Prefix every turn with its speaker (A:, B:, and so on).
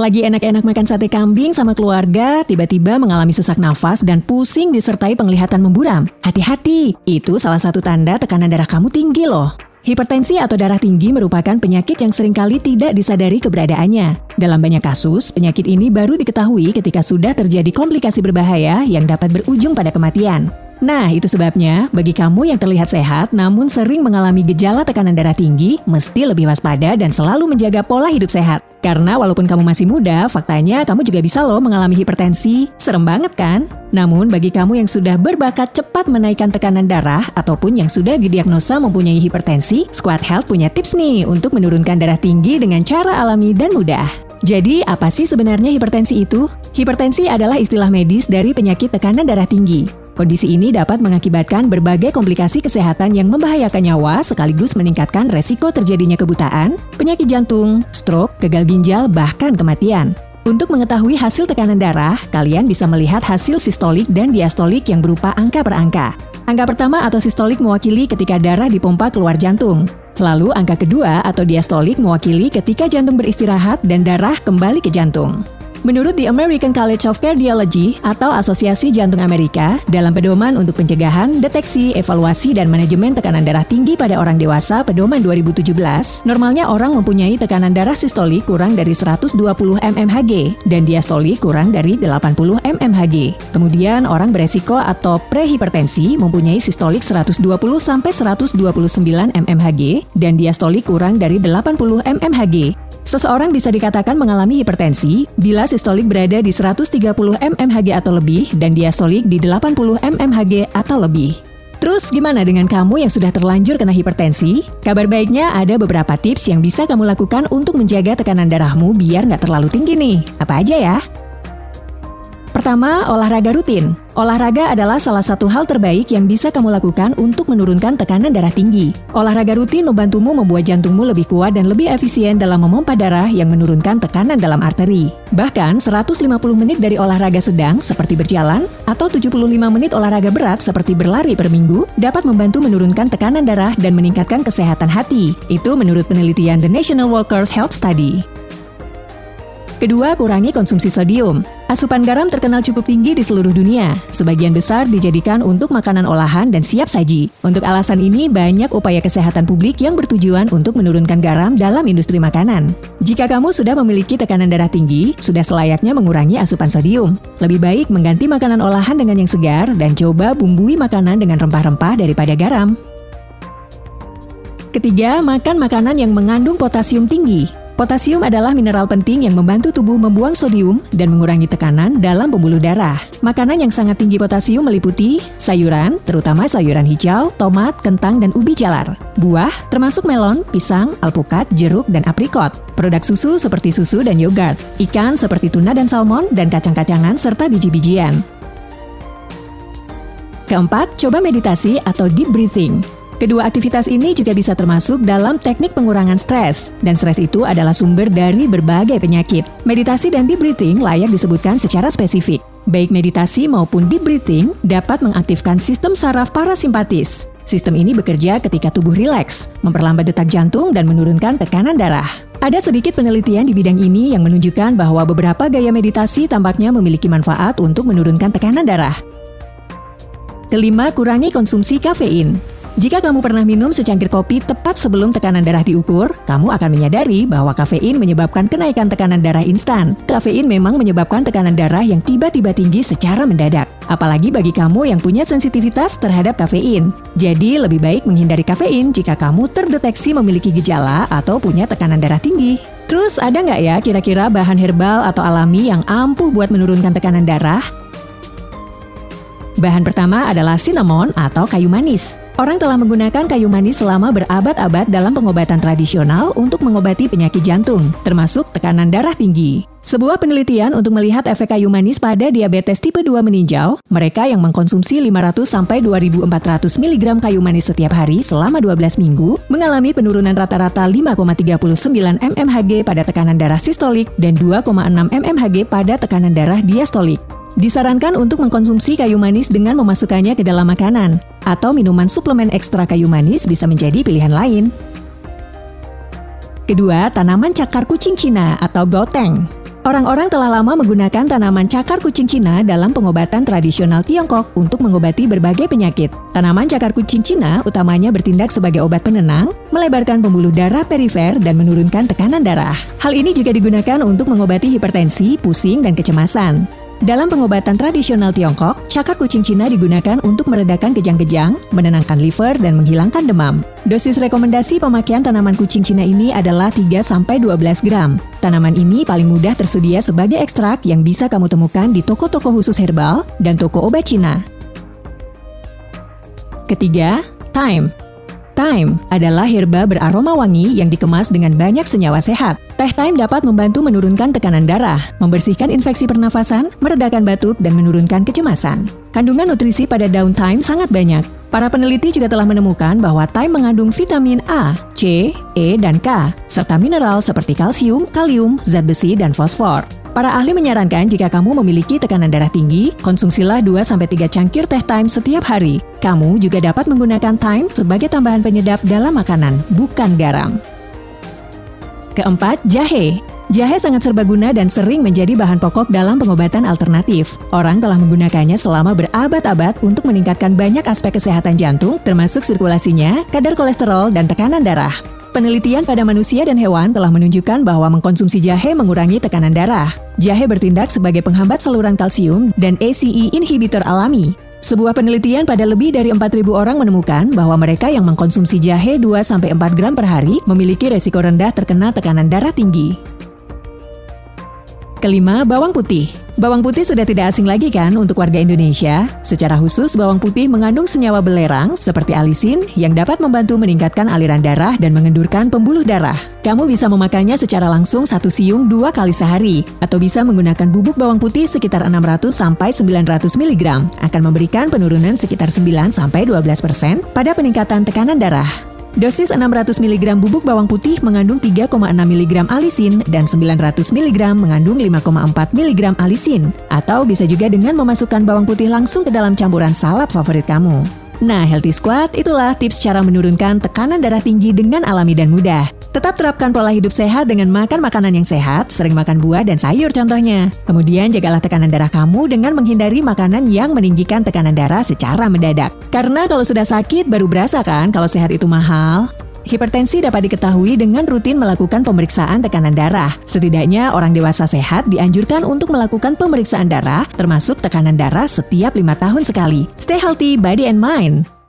A: Lagi enak-enak makan sate kambing sama keluarga, tiba-tiba mengalami sesak nafas dan pusing disertai penglihatan memburam. Hati-hati, itu salah satu tanda tekanan darah kamu tinggi loh. Hipertensi atau darah tinggi merupakan penyakit yang sering kali tidak disadari keberadaannya. Dalam banyak kasus, penyakit ini baru diketahui ketika sudah terjadi komplikasi berbahaya yang dapat berujung pada kematian. Nah, itu sebabnya bagi kamu yang terlihat sehat namun sering mengalami gejala tekanan darah tinggi, mesti lebih waspada dan selalu menjaga pola hidup sehat. Karena walaupun kamu masih muda, faktanya kamu juga bisa loh mengalami hipertensi. Serem banget kan? Namun bagi kamu yang sudah berbakat cepat menaikkan tekanan darah ataupun yang sudah didiagnosa mempunyai hipertensi, Squad Health punya tips nih untuk menurunkan darah tinggi dengan cara alami dan mudah. Jadi, apa sih sebenarnya hipertensi itu? Hipertensi adalah istilah medis dari penyakit tekanan darah tinggi. Kondisi ini dapat mengakibatkan berbagai komplikasi kesehatan yang membahayakan nyawa sekaligus meningkatkan resiko terjadinya kebutaan, penyakit jantung, stroke, gagal ginjal, bahkan kematian. Untuk mengetahui hasil tekanan darah, kalian bisa melihat hasil sistolik dan diastolik yang berupa angka per angka. Angka pertama atau sistolik mewakili ketika darah dipompa keluar jantung. Lalu angka kedua atau diastolik mewakili ketika jantung beristirahat dan darah kembali ke jantung. Menurut The American College of Cardiology atau Asosiasi Jantung Amerika, dalam pedoman untuk pencegahan, deteksi, evaluasi, dan manajemen tekanan darah tinggi pada orang dewasa pedoman 2017, normalnya orang mempunyai tekanan darah sistolik kurang dari 120 mmHg dan diastolik kurang dari 80 mmHg. Kemudian orang beresiko atau prehipertensi mempunyai sistolik 120 sampai 129 mmHg dan diastolik kurang dari 80 mmHg. Seseorang bisa dikatakan mengalami hipertensi bila sistolik berada di 130 mmHg atau lebih dan diastolik di 80 mmHg atau lebih. Terus gimana dengan kamu yang sudah terlanjur kena hipertensi? Kabar baiknya ada beberapa tips yang bisa kamu lakukan untuk menjaga tekanan darahmu biar nggak terlalu tinggi nih. Apa aja ya? Pertama, olahraga rutin. Olahraga adalah salah satu hal terbaik yang bisa kamu lakukan untuk menurunkan tekanan darah tinggi. Olahraga rutin membantumu membuat jantungmu lebih kuat dan lebih efisien dalam memompa darah yang menurunkan tekanan dalam arteri. Bahkan, 150 menit dari olahraga sedang seperti berjalan atau 75 menit olahraga berat seperti berlari per minggu dapat membantu menurunkan tekanan darah dan meningkatkan kesehatan hati. Itu menurut penelitian The National Workers Health Study. Kedua, kurangi konsumsi sodium. Asupan garam terkenal cukup tinggi di seluruh dunia. Sebagian besar dijadikan untuk makanan olahan dan siap saji. Untuk alasan ini, banyak upaya kesehatan publik yang bertujuan untuk menurunkan garam dalam industri makanan. Jika kamu sudah memiliki tekanan darah tinggi, sudah selayaknya mengurangi asupan sodium. Lebih baik mengganti makanan olahan dengan yang segar dan coba bumbui makanan dengan rempah-rempah daripada garam. Ketiga, makan makanan yang mengandung potasium tinggi. Potasium adalah mineral penting yang membantu tubuh membuang sodium dan mengurangi tekanan dalam pembuluh darah. Makanan yang sangat tinggi potasium meliputi sayuran, terutama sayuran hijau, tomat, kentang, dan ubi jalar. Buah, termasuk melon, pisang, alpukat, jeruk, dan aprikot. Produk susu seperti susu dan yogurt. Ikan seperti tuna dan salmon, dan kacang-kacangan serta biji-bijian. Keempat, coba meditasi atau deep breathing. Kedua aktivitas ini juga bisa termasuk dalam teknik pengurangan stres, dan stres itu adalah sumber dari berbagai penyakit. Meditasi dan deep breathing layak disebutkan secara spesifik. Baik meditasi maupun deep breathing dapat mengaktifkan sistem saraf parasimpatis. Sistem ini bekerja ketika tubuh rileks, memperlambat detak jantung dan menurunkan tekanan darah. Ada sedikit penelitian di bidang ini yang menunjukkan bahwa beberapa gaya meditasi tampaknya memiliki manfaat untuk menurunkan tekanan darah. Kelima, kurangi konsumsi kafein. Jika kamu pernah minum secangkir kopi tepat sebelum tekanan darah diukur, kamu akan menyadari bahwa kafein menyebabkan kenaikan tekanan darah instan. Kafein memang menyebabkan tekanan darah yang tiba-tiba tinggi secara mendadak. Apalagi bagi kamu yang punya sensitivitas terhadap kafein. Jadi lebih baik menghindari kafein jika kamu terdeteksi memiliki gejala atau punya tekanan darah tinggi. Terus ada nggak ya kira-kira bahan herbal atau alami yang ampuh buat menurunkan tekanan darah? Bahan pertama adalah cinnamon atau kayu manis. Orang telah menggunakan kayu manis selama berabad-abad dalam pengobatan tradisional untuk mengobati penyakit jantung, termasuk tekanan darah tinggi. Sebuah penelitian untuk melihat efek kayu manis pada diabetes tipe 2 meninjau, mereka yang mengkonsumsi 500 sampai 2400 mg kayu manis setiap hari selama 12 minggu mengalami penurunan rata-rata 5,39 mmHg pada tekanan darah sistolik dan 2,6 mmHg pada tekanan darah diastolik. Disarankan untuk mengkonsumsi kayu manis dengan memasukkannya ke dalam makanan, atau minuman suplemen ekstra kayu manis bisa menjadi pilihan lain. Kedua, tanaman cakar kucing Cina atau goteng. Orang-orang telah lama menggunakan tanaman cakar kucing Cina dalam pengobatan tradisional Tiongkok untuk mengobati berbagai penyakit. Tanaman cakar kucing Cina utamanya bertindak sebagai obat penenang, melebarkan pembuluh darah perifer, dan menurunkan tekanan darah. Hal ini juga digunakan untuk mengobati hipertensi, pusing, dan kecemasan. Dalam pengobatan tradisional Tiongkok, cakar kucing Cina digunakan untuk meredakan kejang-kejang, menenangkan liver, dan menghilangkan demam. Dosis rekomendasi pemakaian tanaman kucing Cina ini adalah 3-12 gram. Tanaman ini paling mudah tersedia sebagai ekstrak yang bisa kamu temukan di toko-toko khusus herbal dan toko obat Cina. Ketiga, thyme. Thyme adalah herba beraroma wangi yang dikemas dengan banyak senyawa sehat. Teh thyme dapat membantu menurunkan tekanan darah, membersihkan infeksi pernafasan, meredakan batuk, dan menurunkan kecemasan. Kandungan nutrisi pada daun thyme sangat banyak. Para peneliti juga telah menemukan bahwa thyme mengandung vitamin A, C, E, dan K, serta mineral seperti kalsium, kalium, zat besi, dan fosfor. Para ahli menyarankan jika kamu memiliki tekanan darah tinggi, konsumsilah 2-3 cangkir teh thyme setiap hari. Kamu juga dapat menggunakan thyme sebagai tambahan penyedap dalam makanan, bukan garam. Keempat, jahe. Jahe sangat serbaguna dan sering menjadi bahan pokok dalam pengobatan alternatif. Orang telah menggunakannya selama berabad-abad untuk meningkatkan banyak aspek kesehatan jantung, termasuk sirkulasinya, kadar kolesterol, dan tekanan darah. Penelitian pada manusia dan hewan telah menunjukkan bahwa mengkonsumsi jahe mengurangi tekanan darah. Jahe bertindak sebagai penghambat saluran kalsium dan ACE inhibitor alami. Sebuah penelitian pada lebih dari 4.000 orang menemukan bahwa mereka yang mengkonsumsi jahe 2-4 gram per hari memiliki resiko rendah terkena tekanan darah tinggi. Kelima, bawang putih. Bawang putih sudah tidak asing lagi kan untuk warga Indonesia? Secara khusus, bawang putih mengandung senyawa belerang seperti alisin yang dapat membantu meningkatkan aliran darah dan mengendurkan pembuluh darah. Kamu bisa memakannya secara langsung satu siung dua kali sehari, atau bisa menggunakan bubuk bawang putih sekitar 600 sampai 900 mg, akan memberikan penurunan sekitar 9 sampai 12 persen pada peningkatan tekanan darah. Dosis 600 mg bubuk bawang putih mengandung 3,6 mg alisin dan 900 mg mengandung 5,4 mg alisin. Atau bisa juga dengan memasukkan bawang putih langsung ke dalam campuran salad favorit kamu. Nah, Healthy Squad itulah tips cara menurunkan tekanan darah tinggi dengan alami dan mudah. Tetap terapkan pola hidup sehat dengan makan makanan yang sehat, sering makan buah dan sayur contohnya. Kemudian jagalah tekanan darah kamu dengan menghindari makanan yang meninggikan tekanan darah secara mendadak. Karena kalau sudah sakit baru berasa kan kalau sehat itu mahal. Hipertensi dapat diketahui dengan rutin melakukan pemeriksaan tekanan darah. Setidaknya orang dewasa sehat dianjurkan untuk melakukan pemeriksaan darah, termasuk tekanan darah setiap lima tahun sekali. Stay healthy body and mind.